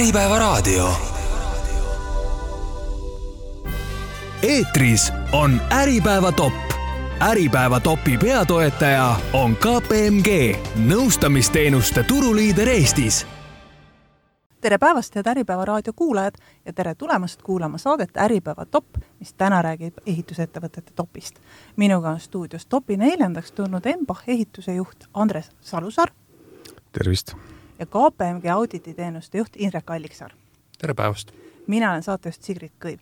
Äripäevaraadio. eetris on Äripäeva top. Äripäeva topi peatoetaja on KPMG, nõustamisteenuste turuliider Eestis tere päevast, head Äripäeva raadio kuulajad ja tere tulemast kuulama saadet Äripäeva top, mis täna räägib ehitusettevõtete topist. minuga on stuudios topi neljandaks tulnud Embach ehituse juht Andres Salusaar. tervist! Ja KPMG audititeenuste juht Indrek Alliksaar. tere päevast! mina olen saatejuht Sigrid Kõiv.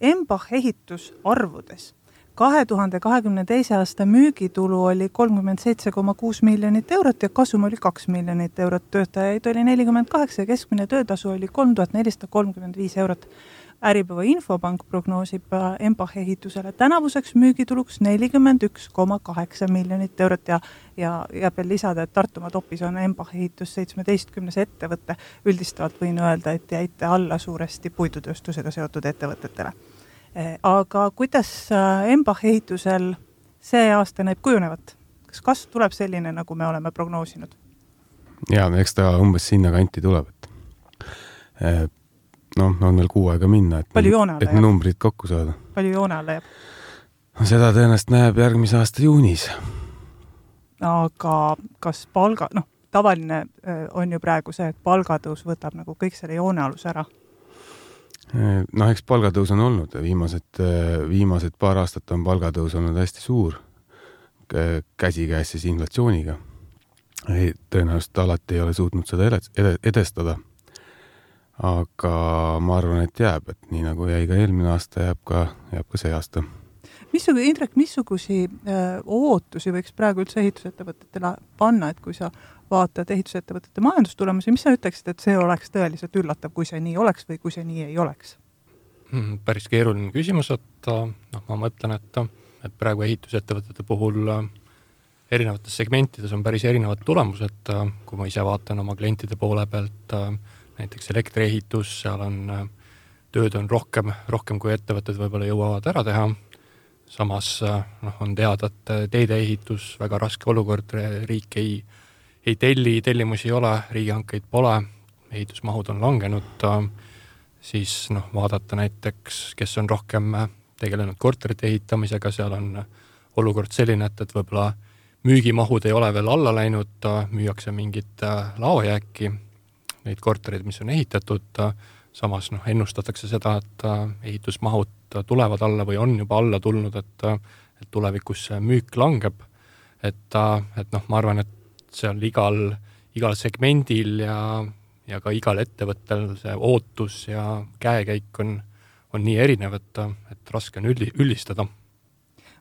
Embach ehitus arvudes kahe tuhande kahekümne teise aasta müügitulu oli kolmkümmend seitse koma kuus miljonit eurot ja kasum oli kaks miljonit eurot, töötajaid oli nelikümmend kaheksa ja keskmine töötasu oli kolm tuhat nelisada kolmkümmend viis eurot. Äripäeva Infopank prognoosib Embach ehitusele tänavuseks müügituluks nelikümmend üks koma kaheksa miljonit eurot ja ja jääb veel lisada, et Tartumaa topis on Embach ehitus seitsmeteistkümnes ettevõte. üldistavalt võin öelda, et jäite alla suuresti puidutööstusega seotud ettevõtetele Eh, aga kuidas äh, Embach ehitusel see aasta näib kujunevat? kas kasv tuleb selline, nagu me oleme prognoosinud? jaa, eks ta umbes sinnakanti tuleb, et noh, on veel kuu aega minna, et palju joone alla jääb? et numbrid kokku saada. palju joone alla jääb? seda tõenäoliselt näeb järgmise aasta juunis. aga kas palga, noh, tavaline on ju praegu see, et palgatõus võtab nagu kõik selle joonealuse ära noh, eks palgatõus on olnud, viimased, viimased paar aastat on palgatõus olnud hästi suur, käsikäes siis inflatsiooniga. tõenäoliselt alati ei ole suutnud seda edestada. Aga ma arvan, et jääb, et nii nagu jäi ka eelmine aasta, jääb ka, jääb ka see aasta missugune, Indrek, missugusi öö, ootusi võiks praegu üldse ehitusettevõtetele panna, et kui sa vaatad ehitusettevõtete majandustulemusi, mis sa ütleksid, et see oleks tõeliselt üllatav, kui see nii oleks või kui see nii ei oleks? Hmm, päris keeruline küsimus, et noh, ma mõtlen, et, et praegu ehitusettevõtete puhul erinevates segmentides on päris erinevad tulemused, kui ma ise vaatan oma klientide poole pealt, näiteks elektriehitus, seal on, tööd on rohkem, rohkem kui ettevõtted võib-olla jõuavad ära teha, samas noh, on teada, et teedeehitus, väga raske olukord, riik ei ei telli, tellimusi ei ole, riigihankeid pole, ehitusmahud on langenud, siis noh, vaadata näiteks, kes on rohkem tegelenud korterite ehitamisega, seal on olukord selline, et, et võib-olla müügimahud ei ole veel alla läinud, müüakse mingit laojääki, neid kortereid, mis on ehitatud, samas noh, ennustatakse seda, et ehitusmahud tulevad alla või on juba alla tulnud, et, et tulevikus see müük langeb. et, et noh, ma arvan, et seal igal, igal segmendil ja, ja ka igal ettevõttel see ootus ja käekäik on, on nii erinev, et, et raske on üldi, üldistada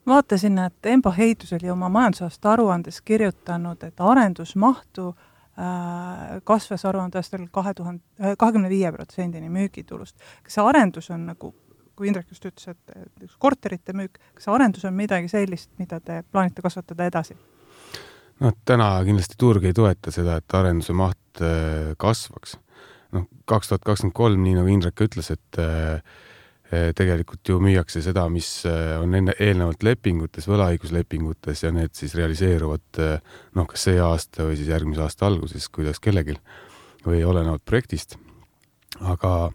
vaatasin, et Emba Heitus oli oma majandusaasta aruandes kirjutanud, et arendusmahtu äh, kasvas aruandeaastal kahe tuhande, äh, kahekümne viie protsendini müügitulust. kas see arendus on nagu, kui Indrek just ütles, et korterite müük, kas see arendus on midagi sellist, mida te plaanite kasvatada edasi? noh, täna kindlasti turg ei toeta seda, et arenduse maht äh, kasvaks. noh, kaks tuhat kakskümmend kolm, nii nagu Indrek ütles, et äh, tegelikult ju müüakse seda, mis on enne, eelnevalt lepingutes, võlaõiguslepingutes ja need siis realiseeruvad noh, kas see aasta või siis järgmise aasta alguses, kuidas kellelgi või olenevalt projektist. aga,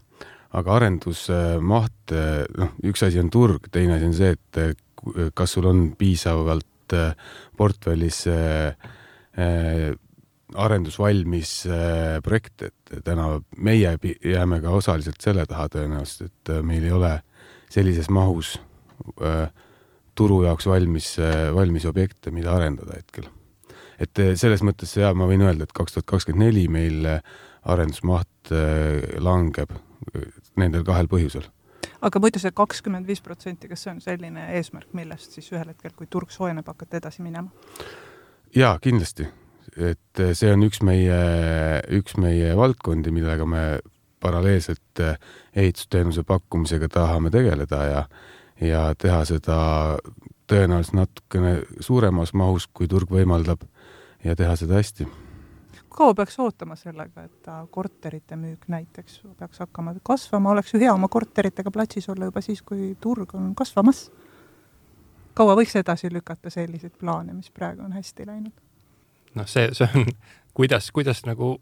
aga arendusmaht, noh, üks asi on turg, teine asi on see, et kas sul on piisavalt portfellis äh, äh, arendusvalmis projekt, et täna meie jääme ka osaliselt selle taha tõenäoliselt, et meil ei ole sellises mahus turu jaoks valmis, valmis objekte, mida arendada hetkel. et selles mõttes jaa, ma võin öelda, et kaks tuhat kakskümmend neli meil arendusmaht langeb nendel kahel põhjusel aga muidu see kakskümmend viis protsenti, kas see on selline eesmärk, millest siis ühel hetkel, kui turg soojeneb, hakata edasi minema? jaa, kindlasti. Et see on üks meie, üks meie valdkondi, millega me paralleelselt ehitusteenuse pakkumisega tahame tegeleda ja, ja teha seda tõenäoliselt natukene suuremas mahus, kui turg võimaldab ja teha seda hästi kaua peaks ootama sellega, et korterite müük näiteks peaks hakkama kasvama, oleks ju hea oma korteritega platsis olla juba siis, kui turg on kasvamas. kaua võiks edasi lükata selliseid plaane, mis praegu on hästi läinud? Noh, see, see on, kuidas, kuidas nagu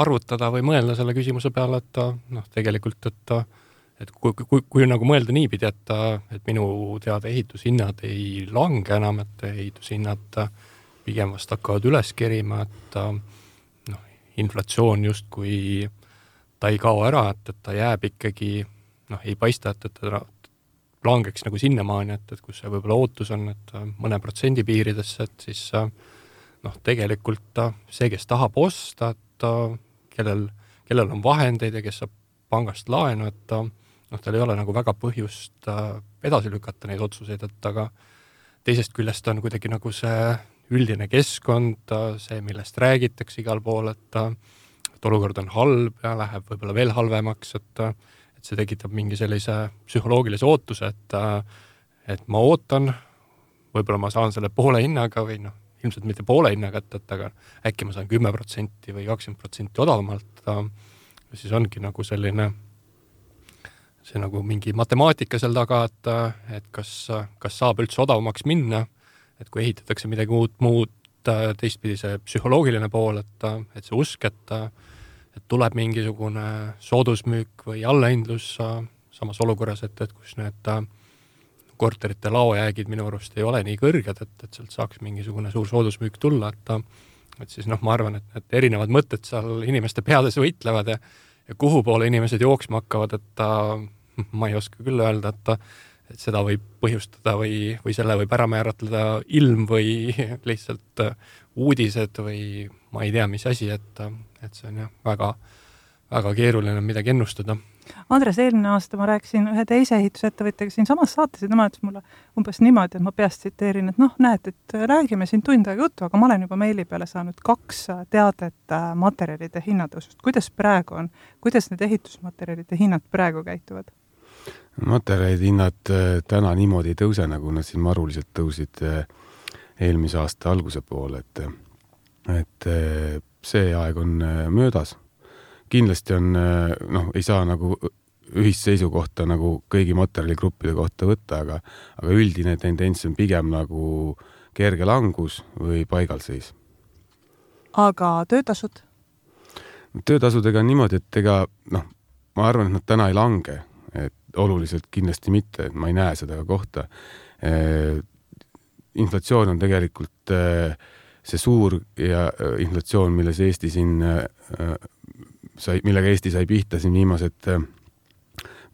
arvutada või mõelda selle küsimuse peale, et noh, tegelikult, et et kui, kui, kui nagu mõelda niipidi, et, et minu teada ehitushinnad ei lange enam, et ehitushinnad pigem vast hakkavad üles kerima, et noh, inflatsioon justkui ta ei kao ära, et, et ta jääb ikkagi noh, ei paista, et, et ta langeks nagu sinnamaani, et, et kus see võib-olla ootus on, et mõne protsendi piiridesse, et siis noh, tegelikult see, kes tahab osta, et kellel, kellel on vahendeid ja kes saab pangast laenu, et noh, tal ei ole nagu väga põhjust äh, edasi lükata neid otsuseid, et aga teisest küljest on kuidagi nagu see üldine keskkond, see, millest räägitakse igal pool, et et olukord on halb ja läheb võib-olla veel halvemaks, et et see tekitab mingi sellise psühholoogilise ootuse, et et ma ootan, võib-olla ma saan selle poole hinnaga või noh, ilmselt mitte poole hinnaga, et aga äkki ma saan kümme protsenti või kakskümmend protsenti odavamalt, siis ongi nagu selline see nagu mingi matemaatika seal taga, et, et kas, kas saab üldse odavamaks minna, et kui ehitatakse midagi uut, muud, teistpidi see psühholoogiline pool, et, et see usk, et, et tuleb mingisugune soodusmüük või allahindlus samas olukorras, et, et kus need korterite laojäägid minu arust ei ole nii kõrged, et, et sealt saaks mingisugune suur soodusmüük tulla, et et siis noh, ma arvan, et, et erinevad mõtted seal inimeste peades võitlevad ja ja kuhu poole inimesed jooksma hakkavad, et ma ei oska küll öelda, et et seda võib põhjustada või, või selle võib ära määratleda ilm või lihtsalt uudised või ma ei tea, mis asi, et, et see on jah, väga, väga keeruline midagi ennustada. Andres, eelmine aasta ma rääkisin ühe teise ehitusettevõtjaga siinsamas saates ja tema ütles mulle umbes niimoodi, et ma peast tsiteerin, et noh, näed, et räägime siin tund aega juttu, aga ma olen juba meili peale saanud kaks teadet materjalide hinnatõusust. kuidas praegu on, kuidas need ehitusmaterjalide hinnad praegu käituvad? materjalide hinnad äh, täna niimoodi ei tõuse, nagu nad siin maruliselt tõusid äh, eelmise aasta alguse poole, et, et äh, see aeg on möödas. Kindlasti on, noh, ei saa nagu ühist seisukohta nagu kõigi materjaligruppide kohta võtta, aga, aga üldine tendents on pigem nagu kerge langus või paigalseis. aga töötasud? töötasudega on niimoodi, et ega noh, ma arvan, et nad täna ei lange, et oluliselt kindlasti mitte, et ma ei näe seda kohta. Äh, inflatsioon on tegelikult äh, see suur ja inflatsioon, milles Eesti siin sai, millega Eesti sai pihta siin viimased,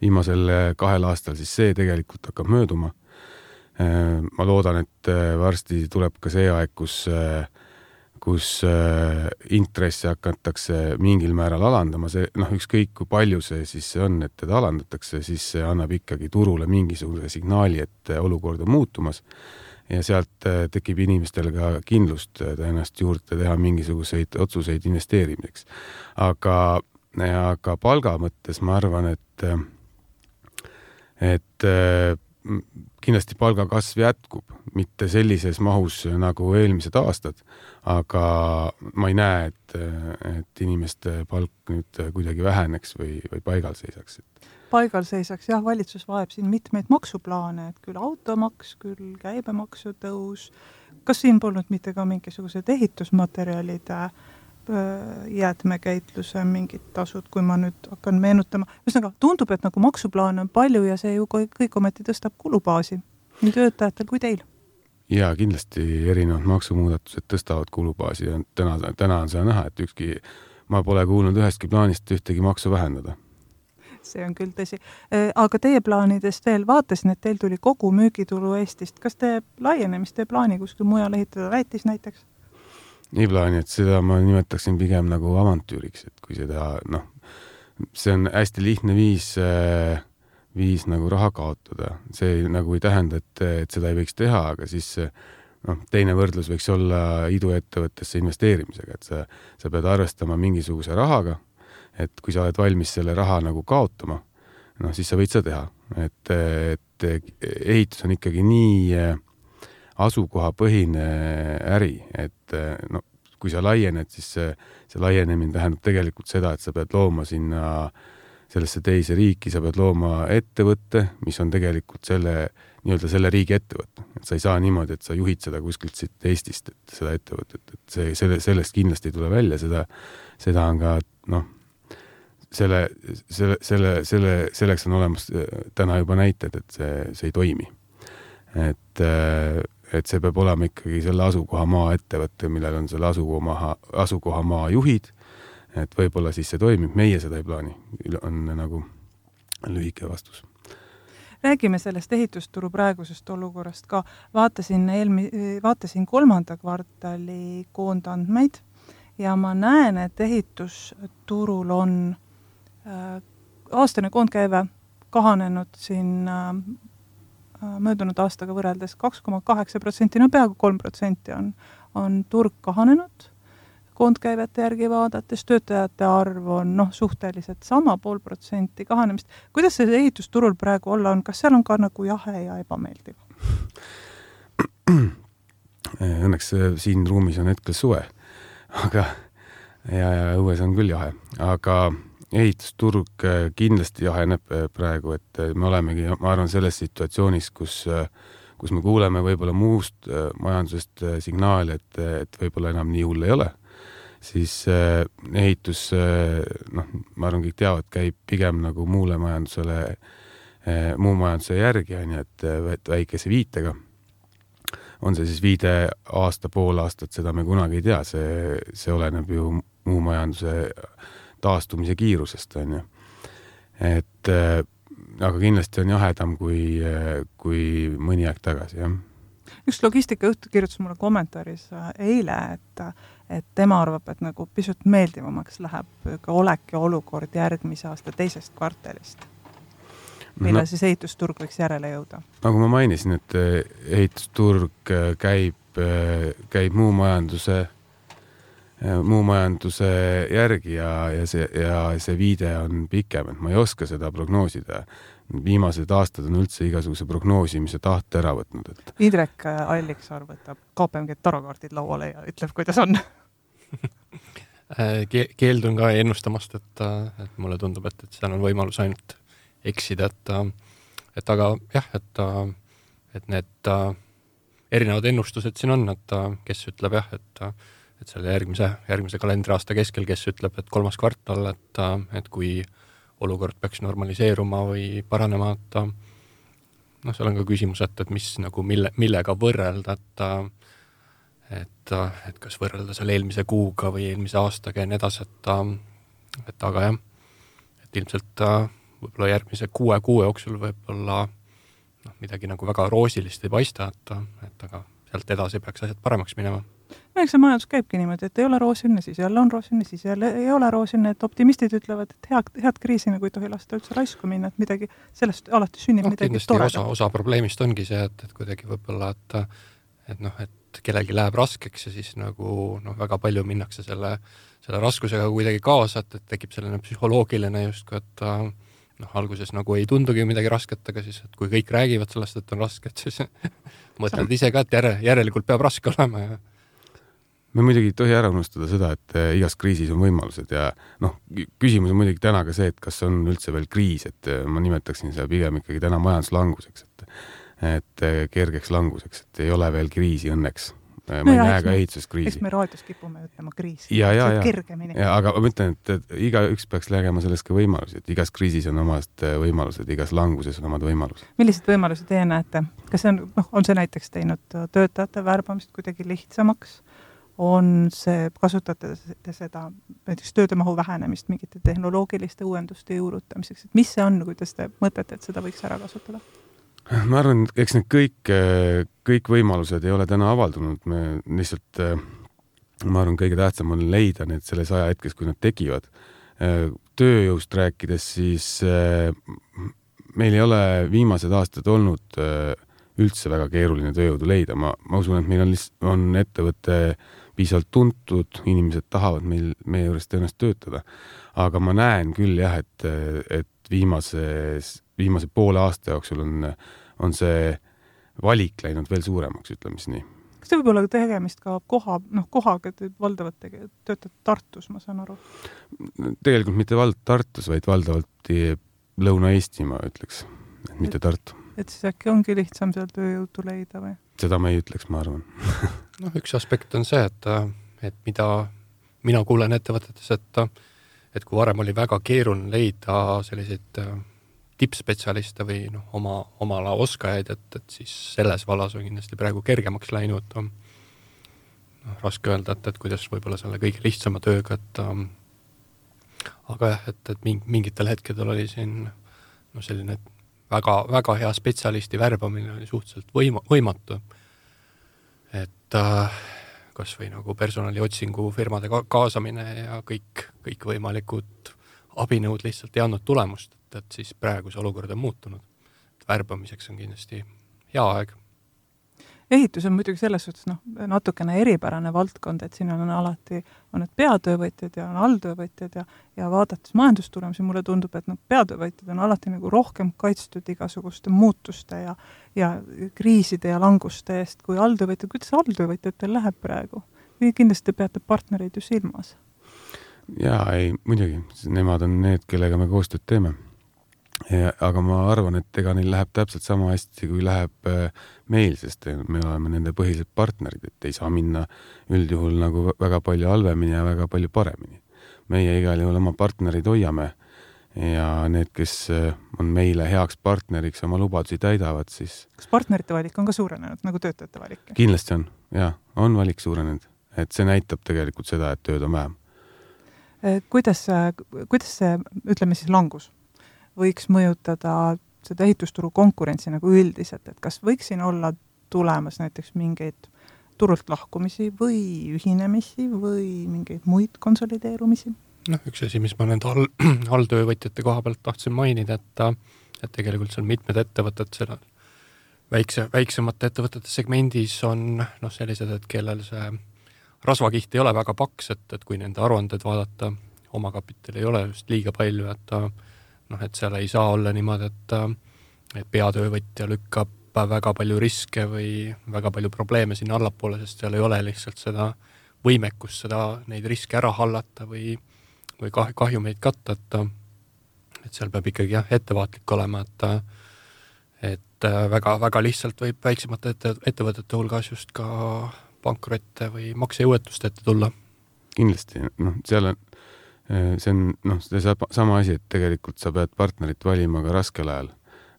viimasel kahel aastal, siis see tegelikult hakkab mööduma. ma loodan, et varsti tuleb ka see aeg, kus äh, kus äh, intresse hakatakse mingil määral alandama, see noh, ükskõik kui palju see siis on, et teda alandatakse, siis see annab ikkagi turule mingisuguse signaali, et äh, olukord on muutumas ja sealt äh, tekib inimestel ka kindlust tõenäoliselt juurde teha mingisuguseid otsuseid investeerimiseks. aga, aga palga mõttes ma arvan, et, et kindlasti palgakasv jätkub, mitte sellises mahus nagu eelmised aastad, aga ma ei näe, et, et inimeste palk nüüd kuidagi väheneks või, või paigal seisaks. Paigal seisaks, jah, valitsus vajab siin mitmeid maksuplaane, et küll automaks, küll käibemaksu tõus, kas siin polnud mitte ka mingisugused ehitusmaterjalide jäätmekäitluse mingid tasud, kui ma nüüd hakkan meenutama, ühesõnaga tundub, et nagu maksuplaane on palju ja see ju kõik ometi tõstab kulubaasi nii töötajatel kui teil. Jaa, kindlasti erinevad maksumuudatused tõstavad kulubaasi ja täna, täna on seda näha, et ükski, ma pole kuulnud ühestki plaanist ühtegi maksu vähendada. See on küll tõsi. Äh, aga teie plaanidest veel, vaatasin, et teil tuli kogu müügitulu Eestist, kas te laienemist ei plaani kuskil mujal ehitada, Lätis näiteks? ei plaani, et seda ma nimetaksin pigem nagu avantüüriks, et kui seda noh, see on hästi lihtne viis äh, viis nagu raha kaotada. see nagu ei tähenda, et, et seda ei võiks teha, aga siis noh, teine võrdlus võiks olla iduettevõttesse investeerimisega, et sa, sa pead arvestama mingisuguse rahaga, et kui sa oled valmis selle raha nagu kaotama, noh, siis sa võid seda teha. et, et ehitus on ikkagi nii eh, asukohapõhine äri, et eh, no kui sa laiened, siis see, see laienemine tähendab tegelikult seda, et sa pead looma sinna sellesse teise riiki, sa pead looma ettevõtte, mis on tegelikult selle, nii-öelda selle riigi ettevõte. et sa ei saa niimoodi, et sa juhid seda kuskilt siit Eestist, et seda ettevõtet, et see, selle, sellest kindlasti ei tule välja, seda, seda on ka noh, selle, selle, selle, selle, selleks on olemas äh, täna juba näited, et see, see ei toimi. et, äh, et see peab olema ikkagi selle asukohamaa ettevõte, millel on selle asukohamaa, asukohamaa juhid et võib-olla siis see toimib, meie seda ei plaani, on nagu lühike vastus. räägime sellest ehitusturu praegusest olukorrast ka, vaatasin eelmi-, vaatasin kolmanda kvartali koondandmeid ja ma näen, et ehitusturul on aastane koondkäive kahanenud siin äh, möödunud aastaga võrreldes kaks koma kaheksa protsenti, no peaaegu kolm protsenti on, on turg kahanenud koondkäivete järgi vaadates, töötajate arv on noh, suhteliselt sama, pool protsenti kahanemist. kuidas see ehitusturul praegu olla on, kas seal on ka nagu jahe ja ebameeldiv? Õnneks äh, siin ruumis on hetkel suve, aga ja, ja õues on küll jahe, aga ehitusturg äh, kindlasti jaheneb äh, praegu, et me olemegi, ma arvan, selles situatsioonis, kus kus me kuuleme võib-olla muust majandusest signaali, et, et võib-olla enam nii hull ei ole siis äh, ehitus äh,, noh, ma arvan, kõik teavad, käib pigem nagu muule majandusele äh,, muu majanduse järgi, on ju, et väikese viitega. on see siis viide aasta, pool aastat, seda me kunagi ei tea, see, see oleneb ju muu majanduse taastumise kiirusest, on ju. et äh, aga kindlasti on jahedam kui, äh, kui mõni aeg tagasi, jah üks logistikajuht kirjutas mulle kommentaaris äh, eile, et et tema arvab, et nagu pisut meeldivamaks läheb ka olek ja olukord järgmise aasta teisest kvartalist, millal no, siis ehitusturg võiks järele jõuda? nagu ma mainisin, et eh, ehitusturg eh, käib, käib muu majanduse, muu majanduse järgi ja, ja see, ja see viide on pikem, et ma ei oska seda prognoosida viimased aastad on üldse igasuguse prognoosimise tahte ära võtnud, et. Indrek Alliksaar võtab KPMG tarokaardid lauale ja ütleb, kuidas on keeldun ka ennustamast, et, et mulle tundub, et, et seal on võimalus ainult eksida, et, et aga jah, et, et need erinevad ennustused siin on, et kes ütleb jah, et, et selle järgmise, järgmise kalendriaasta keskel, kes ütleb, et kolmas kvartal, et, et kui olukord peaks normaliseeruma või paranema, et noh, seal on ka küsimus, et, et mis nagu mille, millega võrrelda, et et, et kas võrrelda seal eelmise kuuga või eelmise aastaga ja nii edasi, et et aga jah, et ilmselt võib-olla järgmise kuue kuu jooksul võib-olla noh, midagi nagu väga roosilist ei paista, et, et aga sealt edasi peaks asjad paremaks minema no eks see majandus käibki niimoodi, et ei ole roosiline, siis jälle on roosiline, siis jälle ei ole roosiline, et optimistid ütlevad, et head, head kriisi nagu ei tohi lasta üldse raisku minna, et midagi, sellest alati sünnib no, midagi toredat. osa, osa probleemist ongi see, et, et kuidagi võib-olla, et et noh, et kellelgi läheb raskeks ja siis nagu noh, väga palju minnakse selle, selle raskusega kuidagi kaasa, et, et tekib selline psühholoogiline justkui, et noh, alguses nagu ei tundugi midagi rasket, aga siis, et kui kõik räägivad sellest, et on raske, et siis mõtled ise ka, et järe, järelikult peab raske olema ja me muidugi ei tohi ära unustada seda, et eh, igas kriisis on võimalused ja noh, küsimus on muidugi täna ka see, et kas on üldse veel kriis, et eh, ma nimetaksin seda pigem ikkagi täna majanduslanguseks, et et eh, kergeks languseks, et ei ole veel kriisi õnneks. ma no ei näe ka ehituskriisi. eks me raadios kipume ütlema kriis. ja, ja, ja, aga ma ütlen, et, et igaüks peaks nägema selles ka võimalusi, et igas kriisis on omad võimalused, igas languses on omad võimalused. milliseid võimalusi teie näete? kas see on, noh, on see näiteks teinud töötajate värbamist kuidagi lihtsamaks? On see, kasutate te seda näiteks tööde mahu vähenemist mingite tehnoloogiliste uuenduste juurutamiseks, et mis see on, kuidas te mõtlete, et seda võiks ära kasutada? ma arvan, et eks need kõik, kõik võimalused ei ole täna avaldunud, me lihtsalt, ma arvan, kõige tähtsam on leida need selles ajahetkes, kui nad tekivad. tööjõust rääkides, siis meil ei ole viimased aastad olnud üldse väga keeruline tööjõudu leida, ma, ma usun, et meil on lihtsalt, on ettevõte piisavalt tuntud, inimesed tahavad meil, meie juures tõenäoliselt töötada. aga ma näen küll jah, et, et viimases, viimase poole aasta jooksul on, on see valik läinud veel suuremaks, ütleme siis nii. kas see võib olla tegemist ka koha, noh, kohaga, et valdavalt tege-, töötate Tartus, ma saan aru? tegelikult mitte vald Tartus, vaid valdavalt Lõuna-Eesti, ma ütleks, mitte Tartu. et siis äkki ongi lihtsam seal tööjõudu leida või? seda ma ei ütleks, ma arvan noh, üks aspekt on see, et, et mida mina kuulen ettevõtetes, et et kui varem oli väga keeruline leida selliseid äh, tippspetsialiste või noh, oma, oma ala oskajaid, et, et siis selles vallas on kindlasti praegu kergemaks läinud. noh, raske öelda, et, et kuidas võib-olla selle kõige lihtsama tööga, et aga jah, et, et mingitel hetkedel oli siin noh, selline väga, väga hea spetsialisti värbamine oli suhteliselt võima-, võimatu. Et äh, kas või nagu personaliotsingu firmade ka kaasamine ja kõik, kõikvõimalikud abinõud lihtsalt ei andnud tulemust, et, et siis praegu see olukord on muutunud. värbamiseks on kindlasti hea aeg ehitus on muidugi selles suhtes noh, natukene eripärane valdkond, et siin on alati, on need peatöövõtjad ja on alltöövõtjad ja ja vaadates majandustulemusi, mulle tundub, et noh, peatöövõtjad on alati nagu rohkem kaitstud igasuguste muutuste ja ja kriiside ja languste eest kui alltöövõtjad, kuidas alltöövõtjatel läheb praegu? kindlasti peate partnereid ju silmas? jaa, ei muidugi, nemad on need, kellega me koostööd teeme aga ma arvan, et ega neil läheb täpselt sama hästi, kui läheb äh, meil, sest me oleme nende põhilised partnerid, et ei saa minna üldjuhul nagu väga palju halvemini ja väga palju paremini. meie igal juhul oma partnereid hoiame ja need, kes äh, on meile heaks partneriks, oma lubadusi täidavad, siis kas partnerite valik on ka suurenenud, nagu töötajate valik? kindlasti on, jaa, on valik suurenenud, et see näitab tegelikult seda, et tööd on vähem. Äh, kuidas, kuidas see, ütleme siis langus võiks mõjutada seda ehitusturu konkurentsi nagu üldiselt, et kas võiks siin olla tulemas näiteks mingeid turult lahkumisi või ühinemisi või mingeid muid konsolideerumisi? noh, üks asi, mis ma nende all, alltöövõtjate koha pealt tahtsin mainida, et et tegelikult seal mitmed ettevõtted seal väikse, väiksemate ettevõtete segmendis on noh, sellised, et kellel see rasvakiht ei ole väga paks, et, et kui nende aruanded vaadata, omakapitali ei ole just liiga palju, et ta noh, et seal ei saa olla niimoodi, et, et peatöövõtja lükkab väga palju riske või väga palju probleeme sinna allapoole, sest seal ei ole lihtsalt seda võimekust seda, neid riske ära hallata või, või kah-, kahjumeid katta, et et seal peab ikkagi jah, ettevaatlik olema, et et väga-väga lihtsalt võib väiksemate ette, ettevõtete hulgas just ka pankrotte või maksejõuetust ette tulla. kindlasti, noh, seal on Äh, see on noh, see sama asi, et tegelikult sa pead partnerit valima ka raskel ajal.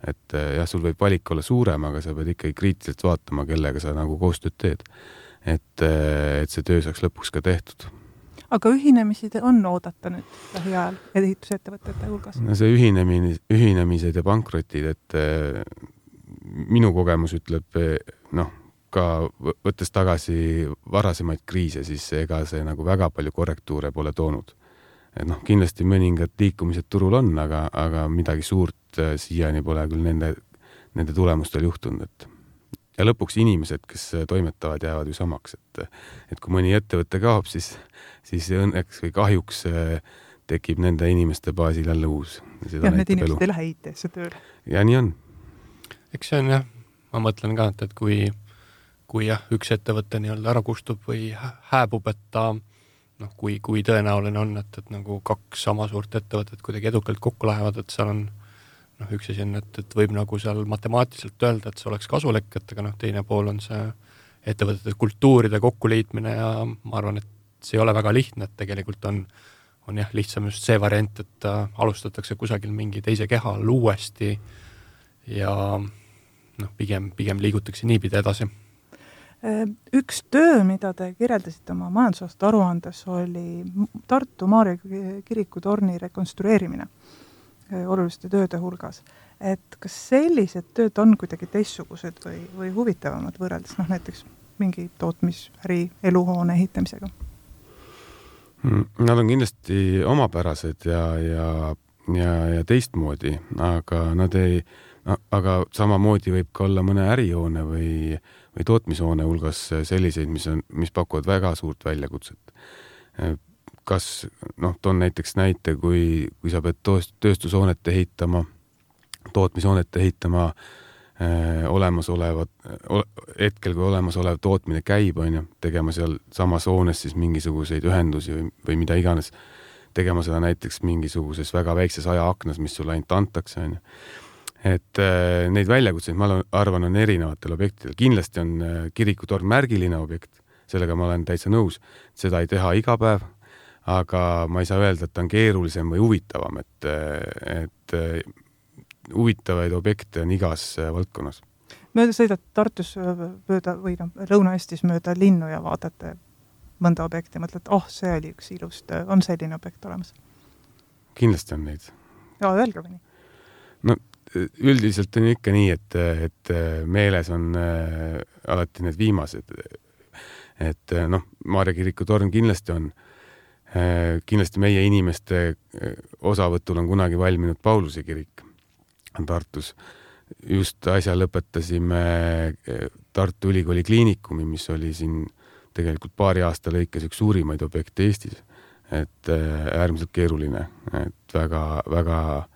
et äh, jah, sul võib valik olla suurem, aga sa pead ikkagi kriitiliselt vaatama, kellega sa nagu koostööd teed. et, äh, et see töö saaks lõpuks ka tehtud. aga ühinemisi on oodata nüüd lähiajal ehitusettevõtete hulgas? no see ühinemine, ühinemised ja pankrotid, et minu kogemus ütleb noh, ka võttes tagasi varasemaid kriise, siis ega see nagu väga palju korrektuure pole toonud et noh, kindlasti mõningad liikumised turul on, aga, aga midagi suurt äh, siiani pole küll nende, nende tulemustel juhtunud, et ja lõpuks inimesed, kes toimetavad, jäävad ju samaks, et et kui mõni ettevõte kaob, siis, siis õnneks või kahjuks äh, tekib nende inimeste baasil jälle uus. jah, need inimesed elu. ei lähe IT-sse tööle. ja nii on. eks see on jah, ma mõtlen ka, et, et kui, kui jah, üks ettevõte nii-öelda ära kustub või hääbub, et ta äh, noh, kui, kui tõenäoline on, et, et nagu kaks sama suurt ettevõtet kuidagi edukalt kokku lähevad, et seal on noh, üks asi on, et, et võib nagu seal matemaatiliselt öelda, et see oleks kasulik, et aga noh, teine pool on see ettevõtete kultuuride kokkuliitmine ja ma arvan, et see ei ole väga lihtne, et tegelikult on, on jah, lihtsam just see variant, et äh, alustatakse kusagil mingi teise keha all uuesti ja noh, pigem, pigem liigutakse niipidi edasi üks töö, mida te kirjeldasite oma majandusaasta aruandes, oli Tartu Maarja kiriku torni rekonstrueerimine ehm, oluliste tööde hulgas. et kas sellised tööd on kuidagi teistsugused või, või huvitavamad võrreldes noh, näiteks mingi tootmisäri eluhoone ehitamisega? Mm, nad on kindlasti omapärased ja, ja, ja, ja teistmoodi, aga nad ei, aga samamoodi võib ka olla mõne ärihoone või äh, või tootmishoone hulgas selliseid, mis on, mis pakuvad väga suurt väljakutset. kas noh, toon näiteks näite, kui, kui sa pead tööstushoonet ehitama, tootmishoonet ehitama olemasolevat, hetkel, kui olemasolev tootmine käib, on ju, tegema seal samas hoones siis mingisuguseid ühendusi või, või mida iganes, tegema seda näiteks mingisuguses väga väikses ajaaknas, mis sulle ainult antakse, on ju et äh, neid väljakutseid, ma arvan, on erinevatel objektidel, kindlasti on äh, kirikutorn märgiline objekt, sellega ma olen täitsa nõus, seda ei teha iga päev, aga ma ei saa öelda, et ta on keerulisem või huvitavam, et, äh, et huvitavaid objekte on igas valdkonnas. mööda sõidad Tartus mööda või noh, Lõuna-Eestis mööda linnu ja vaatate mõnda objekti, mõtled, oh, see oli üks ilus töö, on selline objekt olemas? kindlasti on neid. ja öelge mõni. no üldiselt on ikka nii, et, et meeles on äh, alati need viimased. et noh, Maarja kiriku torn kindlasti on äh,, kindlasti meie inimeste äh, osavõtul on kunagi valminud Pauluse kirik Tartus. just äsja lõpetasime äh, Tartu Ülikooli kliinikumi, mis oli siin tegelikult paari aasta lõikes üks suurimaid objekte Eestis. et äh, äärmiselt keeruline, et väga-väga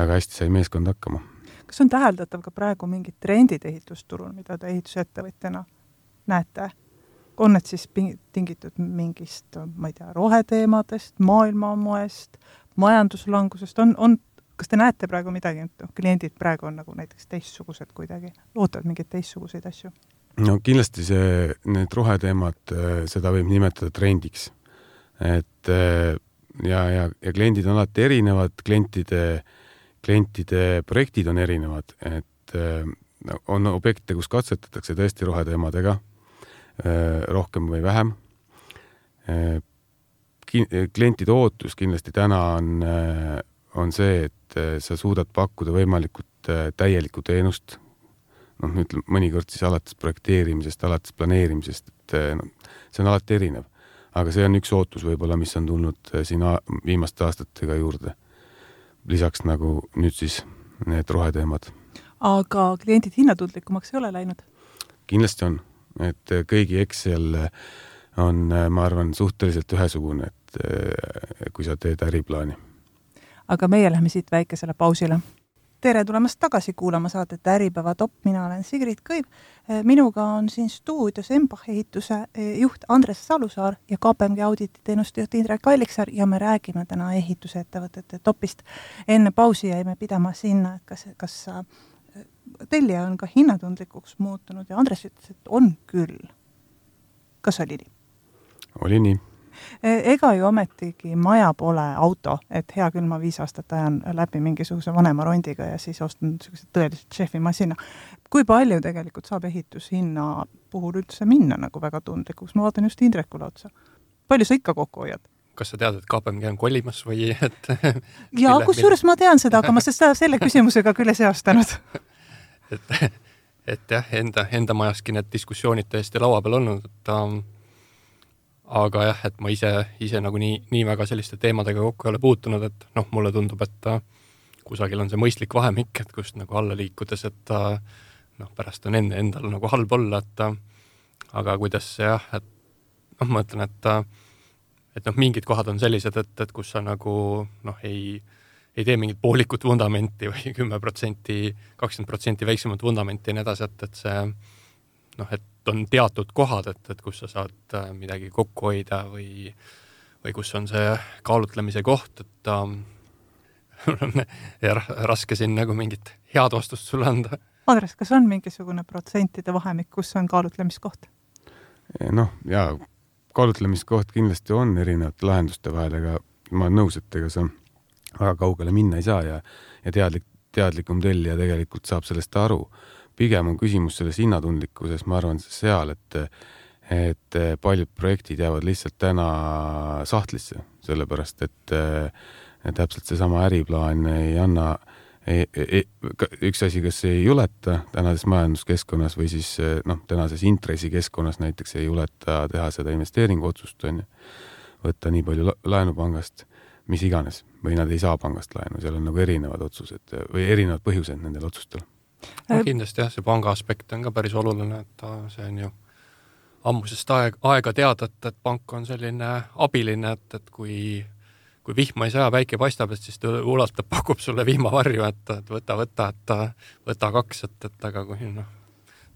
väga hästi sai meeskond hakkama. kas on täheldatav ka praegu mingid trendid ehitusturul, mida te ehitusettevõtjana näete? on need siis tingitud mingist, ma ei tea, roheteemadest, maailmamoest, majanduslangusest, on, on, kas te näete praegu midagi, et noh, kliendid praegu on nagu näiteks teistsugused kuidagi, ootavad mingeid teistsuguseid asju? no kindlasti see, need roheteemad, seda võib nimetada trendiks. et ja, ja, ja kliendid on alati erinevad, klientide äh, klientide projektid on erinevad, et äh, on objekte, kus katsetatakse tõesti roheteemadega äh, rohkem või vähem. Äh, klientide ootus kindlasti täna on, on see, et sa suudad pakkuda võimalikult täielikku teenust. noh, ütleme mõnikord siis alates projekteerimisest, alates planeerimisest, et noh, see on alati erinev. aga see on üks ootus võib-olla, mis on tulnud siin viimaste aastatega juurde lisaks nagu nüüd siis need roheteemad. aga kliendid hinnatundlikumaks ei ole läinud? kindlasti on, et kõigi Excel on, ma arvan, suhteliselt ühesugune, et kui sa teed äriplaani. aga meie läheme siit väikesele pausile tere tulemast tagasi kuulama saadet Äripäeva top, mina olen Sigrid Kõiv. minuga on siin stuudios Embach ehituse eh, juht Andres Salusaar ja KPMG audititeenuste juht Indrek Alliksaar ja me räägime täna ehitusettevõtete topist. enne pausi jäime pidama sinna, et kas, kas tellija on ka hinnatundlikuks muutunud ja Andres ütles, et on küll. kas oli nii? oli nii ega ju ometigi maja pole auto, et hea küll, ma viis aastat ajan läbi mingisuguse vanema rondiga ja siis ostan niisuguse tõeliselt šefimasina. kui palju tegelikult saab ehitushinna puhul üldse minna nagu väga tundlikuks, ma vaatan just Indrekule otsa. palju sa ikka kokku hoiad? kas sa tead, et KPMG on kolimas või et jaa, kusjuures ma tean seda, aga ma seda selle küsimusega küll ei seostanud et, et jah, enda, enda majaski need diskussioonid täiesti laua peal olnud, et um, aga jah, et ma ise, ise nagu nii, nii väga selliste teemadega kokku ei ole puutunud, et noh, mulle tundub, et äh, kusagil on see mõistlik vahemik, et kust nagu alla liikudes, et äh, noh, pärast on enda, endal nagu halb olla, et äh, aga kuidas jah, et noh, ma ütlen, et et noh, mingid kohad on sellised, et, et kus sa nagu noh, ei, ei tee mingit poolikut vundamenti või kümme protsenti, kakskümmend protsenti väiksemat vundamenti ja nii edasi, et, et see noh, et on teatud kohad, et, et kus sa saad äh, midagi kokku hoida või, või kus on see kaalutlemise koht, et ähm, mul on raske siin nagu mingit head vastust sulle anda. Andres, kas on mingisugune protsentide vahemik, kus on kaalutlemiskoht? noh, jaa, kaalutlemiskoht kindlasti on erinevate lahenduste vahel, aga ma olen nõus, et ega sa väga kaugele minna ei saa ja, ja teadlik, teadlikum tellija tegelikult saab sellest aru pigem on küsimus selles hinnatundlikkuses, ma arvan, seal, et et paljud projektid jäävad lihtsalt täna sahtlisse, sellepärast et täpselt seesama äriplaan ei anna ei, ei, üks asi, kas ei juleta tänases majanduskeskkonnas või siis noh, tänases intressikeskkonnas näiteks ei juleta teha seda investeeringuotsust, on ju, võtta nii palju laenu pangast, mis iganes, või nad ei saa pangast laenu, seal on nagu erinevad otsused või erinevad põhjused nendel otsustel no äh, kindlasti jah, see panga aspekt on ka päris oluline, et see on ju ammusest aeg, aega teada, et, et pank on selline abiline, et, et kui, kui vihma ei saa, päike paistab, et siis ta ulatab, pakub sulle vihmavarju, et, et võta, võta, et võta kaks, et, et aga kui noh,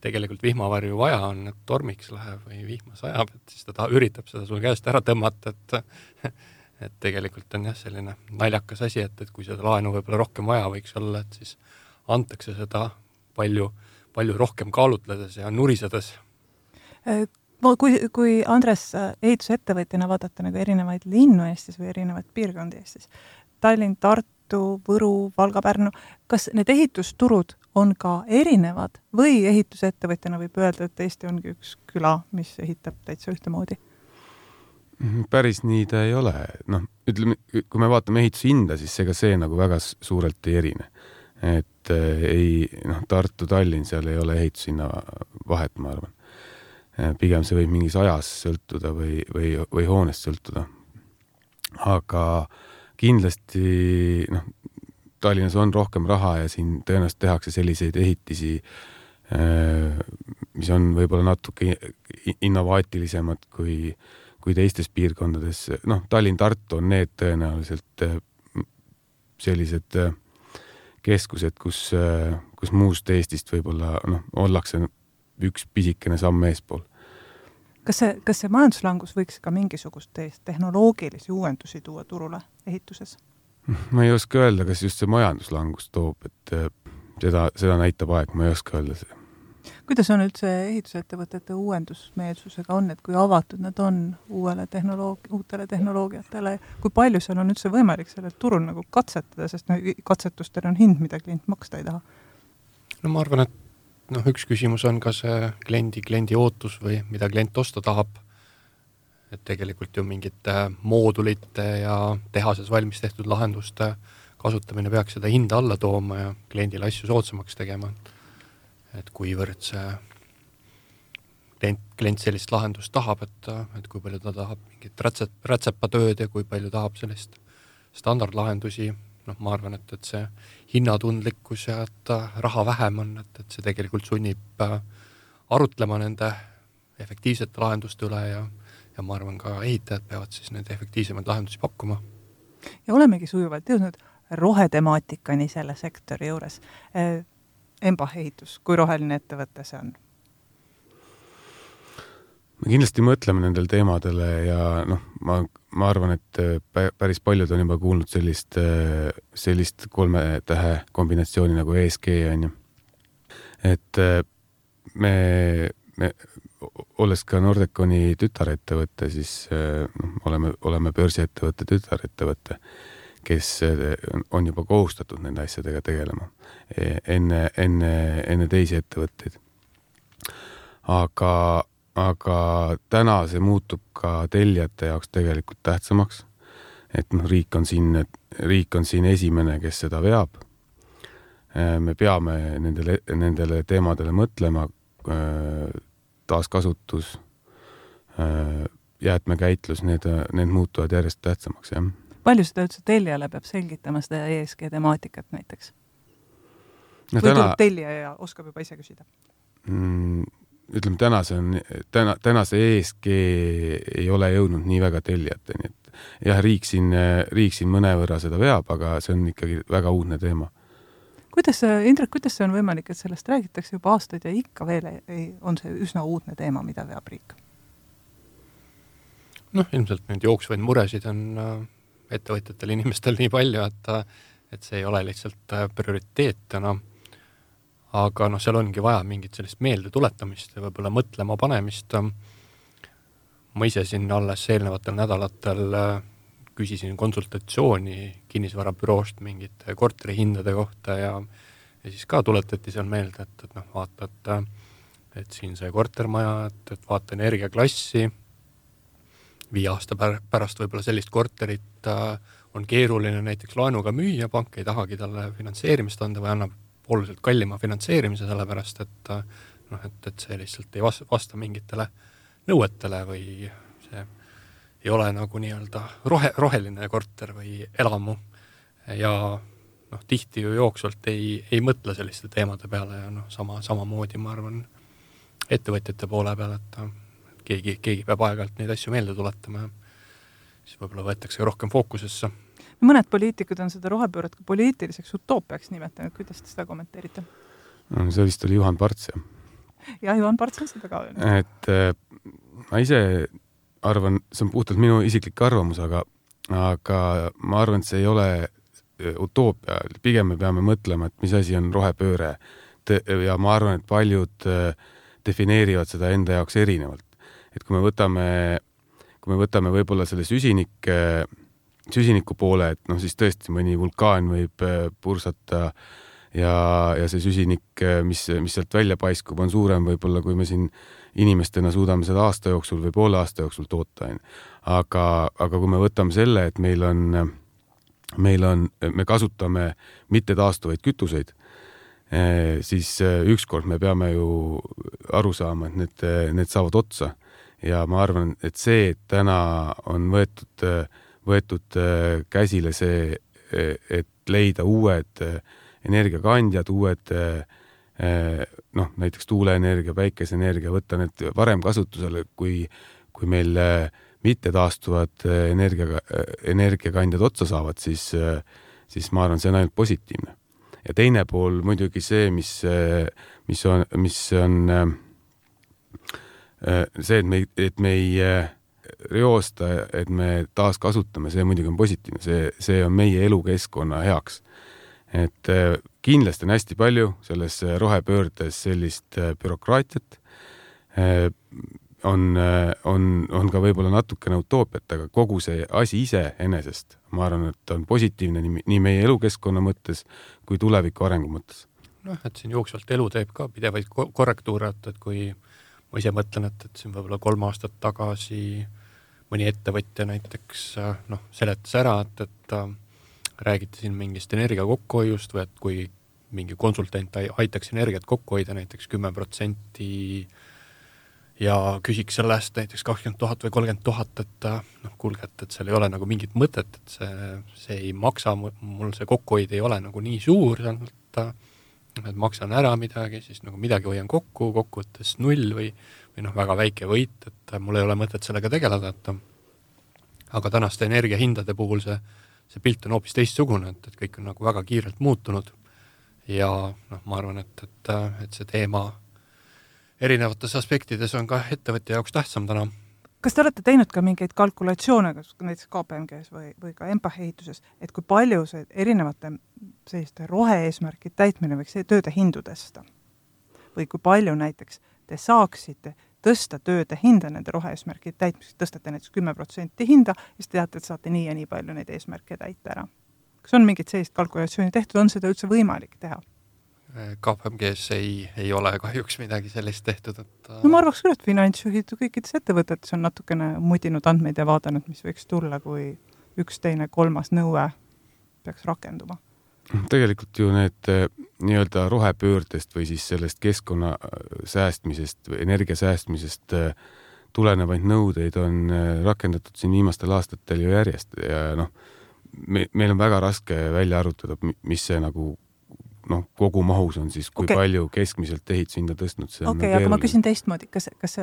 tegelikult vihmavarju vaja on, et tormiks läheb või vihma sajab, et siis ta, ta üritab seda sul käest ära tõmmata, et et tegelikult on jah, selline naljakas asi, et, et kui seda laenu võib-olla rohkem vaja võiks olla, et siis antakse seda palju, palju rohkem kaalutledes ja nurisedes äh, kui, kui Andres ehitusettevõtjana vaadata nagu erinevaid linnu Eestis või erinevaid piirkondi Eestis, Tallinn, Tartu, Võru, Valga, Pärnu, kas need ehitusturud on ka erinevad või ehitusettevõtjana võib öelda, et Eesti ongi üks küla, mis ehitab täitsa ühtemoodi? Mhm, päris nii ta ei ole, noh, ütleme, kui me vaatame ehitushinda, siis ega see nagu väga suurelt ei erine. Et äh, ei, noh, Tartu-Tallinn, seal ei ole ehitushinna vahet, ma arvan Äh, pigem see võib mingis ajas sõltuda või, või, või hoonest sõltuda. aga kindlasti noh, Tallinnas on rohkem raha ja siin tõenäoliselt tehakse selliseid ehitisi, äh, mis on võib-olla natuke innovaatilisemad kui, kui teistes piirkondades. noh, Tallinn-Tartu on need tõenäoliselt äh, sellised keskused, kus, kus muust Eestist võib-olla noh, ollakse üks pisikene samm eespool. kas see, kas see majanduslangus võiks ka mingisuguseid tehnoloogilisi uuendusi tuua turule ehituses? ma ei oska öelda, kas just see majanduslangus toob, et äh, seda, seda näitab aeg, ma ei oska öelda kuidas on üldse ehitusettevõtete uuendusmeelsusega on, et kui avatud nad on uuele tehnoloog-, uutele tehnoloogiatele, kui palju seal on üldse võimalik sellel turul nagu katsetada, sest no katsetustel on hind, mida klient maksta ei taha? no ma arvan, et noh, üks küsimus on ka see kliendi, kliendi ootus või mida klient osta tahab. et tegelikult ju mingite moodulite ja tehases valmis tehtud lahenduste kasutamine peaks seda hinda alla tooma ja kliendile asju soodsamaks tegema. et kuivõrd see klient, klient sellist lahendust tahab, et, et kui palju ta tahab mingit rätsep, rätsepatööd ja kui palju tahab sellist standardlahendusi noh, ma arvan, et, et see hinnatundlikkus ja et raha vähem on, et, et see tegelikult sunnib äh, arutlema nende efektiivsete lahenduste üle ja, ja ma arvan, ka ehitajad peavad siis neid efektiivsemaid lahendusi pakkuma. ja olemegi sujuvalt jõudnud rohetemaatikani selle sektori juures. Embah ehitus, kui roheline ettevõte see on? me kindlasti mõtleme nendele teemadele ja noh, ma, ma arvan, et äh, päris paljud on juba kuulnud sellist, äh, sellist kolme tähe kombinatsiooni nagu ESG on ju. et äh, me, me olles ka Nordeconi tütarettevõte, siis noh, oleme, oleme börsiettevõtte tütarettevõte, kes on juba kohustatud nende asjadega tegelema e, enne, enne, enne teisi ettevõtteid. aga aga täna see muutub ka tellijate jaoks tegelikult tähtsamaks. et noh, riik on siin, riik on siin esimene, kes seda veab. me peame nendele, nendele teemadele mõtlema. taaskasutus, jäätmekäitlus, need, need muutuvad järjest tähtsamaks, jah. Palju seda üldse tellijale peab selgitama, seda ESG temaatikat näiteks no,? või täna... tuleb tellija ja oskab juba ise küsida mm,? ütleme, täna see on, täna, täna see ESG ei ole jõudnud nii väga tellijateni, et jah, riik siin, riik siin mõnevõrra seda veab, aga see on ikkagi väga uudne teema. kuidas Indrek, kuidas see on võimalik, et sellest räägitakse juba aastaid ja ikka veel ei, on see üsna uudne teema, mida veab riik? noh, ilmselt neid jooksvaid muresid on äh, ettevõtjatel, inimestel nii palju, et et see ei ole lihtsalt äh, prioriteet täna aga noh, seal ongi vaja mingit sellist meeldetuletamist ja võib-olla mõtlema panemist. ma ise siin alles eelnevatel nädalatel äh, küsisin konsultatsiooni kinnisvarabüroost mingite korterihindade kohta ja ja siis ka tuletati seal meelde, et, et noh, vaata, et et siin see kortermaja, et, et vaata energiaklassi, viie aasta pärast võib-olla sellist korterit äh, on keeruline näiteks laenuga müüa, pank ei tahagi talle finantseerimist anda või annab oluliselt kallima finantseerimise, sellepärast et noh, et, et see lihtsalt ei vasta, vasta mingitele nõuetele või see ei ole nagu nii-öelda rohe, roheline korter või elamu. Ja noh, tihti ju jooksvalt ei, ei mõtle selliste teemade peale ja noh, sama, samamoodi ma arvan ettevõtjate poole peal, et keegi, keegi peab aeg-ajalt neid asju meelde tuletama ja siis võib-olla võetakse rohkem fookusesse. mõned poliitikud on seda rohepööret ka poliitiliseks utoopiaks nimetanud, kuidas te seda kommenteerite? see vist oli Juhan Parts, jah. jah, Juhan Parts on seda ka öelnud. et äh, ma ise arvan, see on puhtalt minu isiklik arvamus, aga, aga ma arvan, et see ei ole äh, utoopia, pigem me peame mõtlema, et mis asi on rohepööre. ja ma arvan, et paljud äh, defineerivad seda enda jaoks erinevalt. Et kui me võtame, kui me võtame võib-olla selle süsinik, süsiniku poole, et noh, siis tõesti mõni vulkaan võib pursata ja, ja see süsinik, mis, mis sealt välja paiskub, on suurem võib-olla, kui me siin inimestena suudame seda aasta jooksul või poole aasta jooksul toota, onju. aga, aga kui me võtame selle, et meil on, meil on, me kasutame mittetaastuvaid kütuseid, eh, siis ükskord me peame ju aru saama, et need, need saavad otsa ja ma arvan, et see, et täna on võetud, võetud käsile see, et leida uued energiakandjad, uued noh, näiteks tuuleenergia, päikeseenergia, võtta need varem kasutusele, kui, kui meil äh, mittetaastuvad äh, energia, äh, energiakandjad otsa saavad, siis, siis ma arvan, see on ainult positiivne. ja teine pool muidugi see, mis, mis on, mis on see, et me, et me ei reosta, et me taaskasutame, see muidugi on positiivne, see, see on meie elukeskkonna heaks. et kindlasti on hästi palju selles äh, rohepöördes sellist äh, bürokraatiat, äh, on, on, on ka võib-olla natukene utoopiat, aga kogu see asi iseenesest, ma arvan, et on positiivne nii, nii meie elukeskkonna mõttes kui tuleviku arengu mõttes. noh, et siin jooksvalt elu teeb ka pidevaid korrektuure, et, et kui ma ise mõtlen, et, et siin võib-olla kolm aastat tagasi mõni ettevõtja näiteks noh, seletas ära, et, et räägiti siin mingist energia kokkuhoiust või et kui mingi konsultant aitaks energiat kokku hoida näiteks kümme protsenti ja küsiks selle eest näiteks kakskümmend tuhat või kolmkümmend tuhat, et noh, kuulge, et, et seal ei ole nagu mingit mõtet, et see, see ei maksa, mul see kokkuhoid ei ole nagu nii suur, et et maksan ära midagi, siis nagu midagi hoian kokku, kokkuvõttes null või, või noh, väga väike võit, et mul ei ole mõtet sellega tegeleda, et aga tänaste energiahindade puhul see see pilt on hoopis teistsugune, et, et kõik on nagu väga kiirelt muutunud. ja noh, ma arvan, et, et, et see teema erinevates aspektides on ka ettevõtja jaoks tähtsam täna. Kas te olete teinud ka mingeid kalkulatsioone, kas näiteks KPMG-s või, või ka EMPA ehituses, et kui palju see erinevate selliste rohe-eesmärkide täitmine võiks tööde hindu tõsta? või kui palju näiteks te saaksite tõsta tööde hinda nende rohe-eesmärkide täitmiseks, tõstate näiteks kümme protsenti hinda, siis te teate, et saate nii ja nii palju neid eesmärke täita ära. kas on mingit sellist kalkulatsiooni tehtud, on seda üldse võimalik teha? KPMG-s ei, ei ole kahjuks midagi sellist tehtud, et no ma arvaks küll, et finantsjuhid kõikides ettevõtetes on natukene mudinud andmeid ja vaadanud, mis võiks tulla, kui üks, teine, kolmas nõue peaks rakenduma. Tegelikult ju need eh, nii-öelda rohepöördest või siis sellest keskkonna äh, säästmisest või energia säästmisest äh, tulenevaid nõudeid on äh, rakendatud siin viimastel aastatel ju järjest ja noh, me, meil on väga raske välja arvutada, mis see nagu noh, kogumahus on siis, kui okay. palju keskmiselt ehitushinda tõstnud. okei okay, nagu, aga ma küsin teistmoodi, kas, kas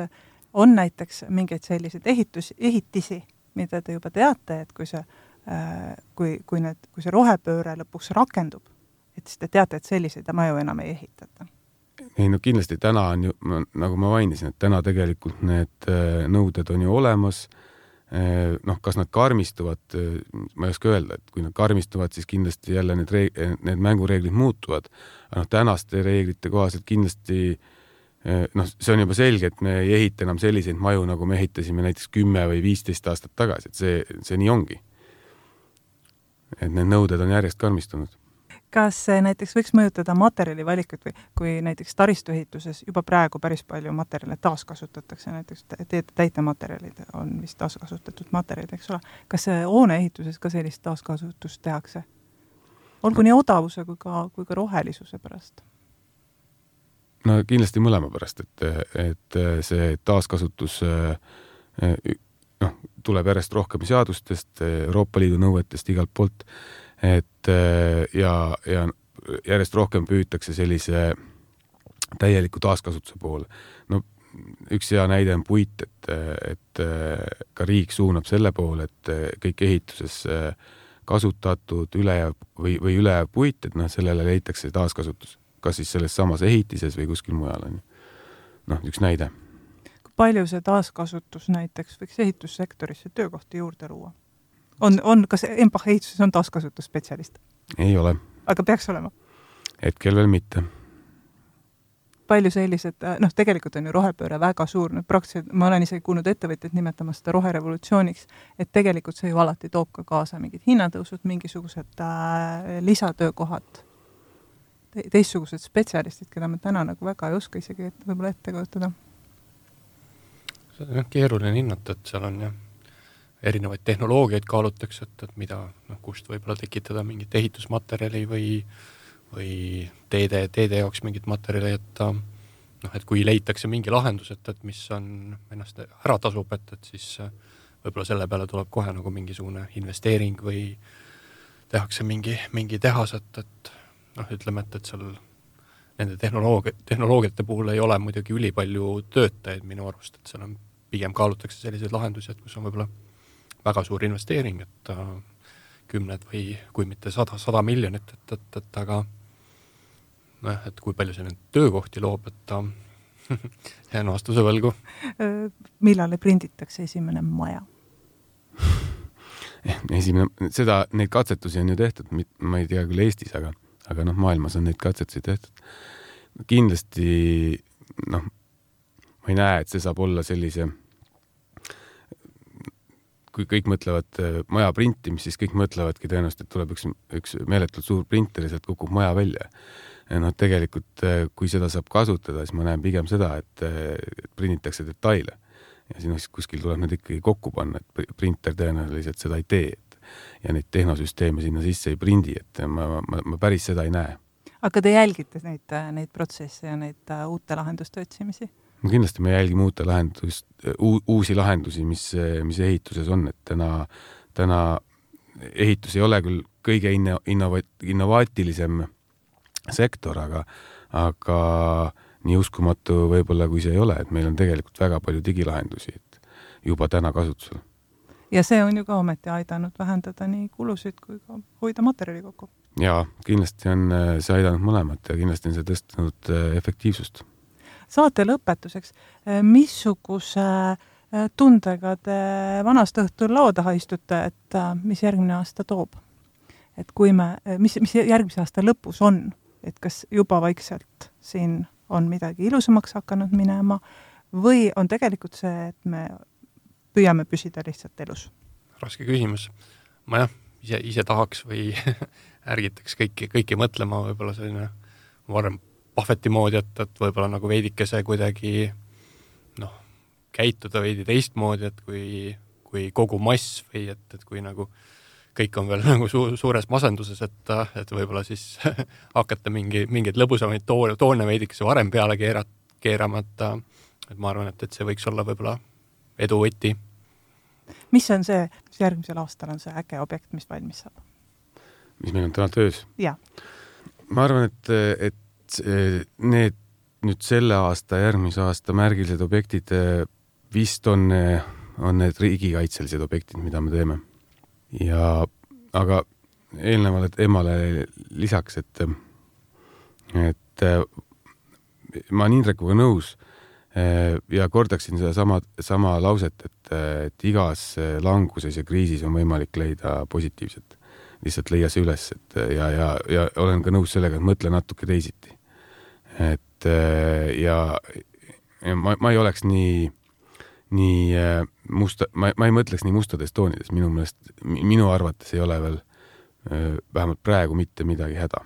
on näiteks mingeid selliseid ehitus, ehitisi, mida te juba teate, et kui see Äh, kui, kui need, kui see rohepööre lõpuks rakendub, et siis te teate, et selliseid maju enam ei ehitata? ei no kindlasti täna on ju, nagu ma mainisin, et täna tegelikult need äh, nõuded on ju olemas. Äh, noh, kas nad karmistuvad, ma ei oska öelda, et kui nad karmistuvad, siis kindlasti jälle need reeg-, need mängureeglid muutuvad. aga noh, tänaste reeglite kohaselt kindlasti noh, see on juba selge, et me ei ehita enam selliseid maju, nagu me ehitasime näiteks kümme või viisteist aastat tagasi, et see, see nii ongi et need nõuded on järjest karmistunud. Kas see näiteks võiks mõjutada materjali valikut või kui näiteks taristuehituses juba praegu päris palju materjale taaskasutatakse, näiteks täitematerjalid on vist taaskasutatud materjalid, eks ole, kas hoone ehituses ka sellist taaskasutust tehakse? olgu nii odavuse kui ka, kui ka rohelisuse pärast. No kindlasti mõlema pärast, et, et see taaskasutus noh, tuleb järjest rohkem seadustest, Euroopa Liidu nõuetest igalt poolt, et ja, ja järjest rohkem püütakse sellise täieliku taaskasutuse poole. no üks hea näide on puit, et, et ka riik suunab selle poole, et kõik ehituses kasutatud ülejääv või, või ülejääv puit, et noh, sellele leitakse taaskasutus, kas siis selles samas ehitises või kuskil mujal on ju. noh, üks näide. kui palju see taaskasutus näiteks võiks ehitussektorisse töökohti juurde luua? On, on, kas EMPAH ehituses on taaskasutusspetsialist? ei ole. aga peaks olema? hetkel veel mitte palju sellised, noh, tegelikult on ju rohepööre väga suur, noh praktiliselt ma olen isegi kuulnud ettevõtjaid nimetamas seda roherevolutsiooniks, et tegelikult see ju alati toob ka kaasa mingid hinnatõusud, mingisugused äh, lisatöökohad te, teistsugused spetsialistid, keda me täna nagu väga ei oska isegi et, võib-olla ette kujutada. seda on jah keeruline hinnata, et seal on jah, erinevaid tehnoloogiaid kaalutakse, et, et mida noh, kust võib-olla tekitada mingit ehitusmaterjali või või teede, teede jaoks mingit materjali, et noh, et kui leitakse mingi lahendus, et, et mis on, ennast ära tasub, et, et siis võib-olla selle peale tuleb kohe nagu mingisugune investeering või tehakse mingi, mingi tehas, et, et noh, ütleme, et, et seal nende tehnoloogia, tehnoloogiate puhul ei ole muidugi ülipalju töötajaid minu arust, et seal on, pigem kaalutakse selliseid lahendusi, et kus on võib-olla väga suur investeering, et äh, kümned või kui mitte sada, sada miljonit, et, et, et aga nojah, et kui palju see nüüd töökohti loob, et ta jään vastuse võlgu. millal prinditakse esimene maja? esimene, seda, neid katsetusi on ju tehtud, ma ei tea küll Eestis, aga, aga noh, maailmas on neid katsetusi tehtud. kindlasti noh, ma ei näe, et see saab olla sellise kui kõik mõtlevad maja printimist, siis kõik mõtlevadki tõenäoliselt, et tuleb üks, üks meeletult suur printer ja sealt kukub maja välja noh, tegelikult äh, kui seda saab kasutada, siis ma näen pigem seda, et äh, prinditakse detaile ja siis noh, siis kuskil tuleb need ikkagi kokku panna, et printer tõenäoliselt seda ei tee, ja neid tehnosüsteeme sinna sisse ei prindi, et ma, ma, ma päris seda ei näe. aga te jälgite neid, neid protsesse ja neid uute lahenduste otsimisi? No kindlasti me jälgime uute lahendust, uusi lahendusi, mis, mis ehituses on, et täna, täna ehitus ei ole küll kõige inno-, innova-, innovaatilisem sektor, aga, aga nii uskumatu võib-olla, kui see ei ole, et meil on tegelikult väga palju digilahendusi juba täna kasutusel. ja see on ju ka ometi aidanud vähendada nii kulusid kui ka hoida materjali kokku. jaa, kindlasti on see aidanud mõlemat ja kindlasti on see tõstnud äh, efektiivsust. Saate lõpetuseks, äh, missuguse tundega te vanast õhtul laua taha istute, et mis järgmine aasta toob? et kui me, mis, mis järgmise aasta lõpus on et kas juba vaikselt siin on midagi ilusamaks hakanud minema või on tegelikult see, et me püüame püsida lihtsalt elus? raske küsimus. ma jah, ise, ise tahaks või ärgitaks kõiki, kõiki mõtlema võib-olla selline varem Puhveti moodi, et, et võib-olla nagu veidikese kuidagi noh, käituda veidi teistmoodi, et kui, kui kogu mass või et, et kui nagu kõik on veel nagu su suures masenduses, et, et võib-olla siis hakata mingi, mingeid lõbusamaid toone, toone veidikese varem peale keera-, keerama, et et ma arvan, et, et see võiks olla võib-olla edu võti. mis on see, mis järgmisel aastal on see äge objekt, mis valmis saab? mis meil on täna töös? ma arvan, et, et need nüüd selle aasta, järgmise aasta märgilised objektid vist on, on need riigikaitselised objektid, mida me teeme ja aga eelnevale teemale lisaks, et, et ma olen Indrekuga nõus eh, ja kordaksin sedasama, sama lauset, et, et igas languses ja kriisis on võimalik leida positiivset. lihtsalt leia see üles, et ja, ja, ja olen ka nõus sellega, et mõtle natuke teisiti. Et ja, ja ma, ma ei oleks nii nii äh, musta, ma, ma ei mõtleks nii mustades toonides, minu meelest, minu arvates ei ole veel äh, vähemalt praegu mitte midagi häda.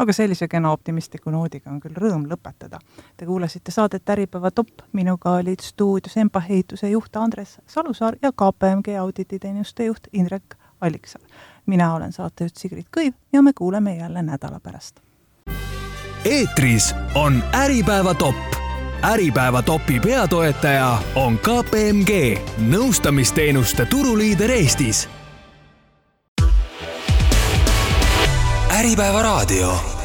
aga sellise kena optimistliku noodiga on küll rõõm lõpetada. Te kuulasite saadet Äripäeva top, minuga olid stuudios EMPA ehituse juht Andres Salusaar ja KPMG audititeenuste juht Indrek Alliksaar. mina olen saatejuht Sigrid Kõiv ja me kuuleme jälle nädala pärast. Eetris on Äripäeva top Äripäeva topi peatoetaja on KPMG, nõustamisteenuste turuliider Eestis. Äripäeva raadio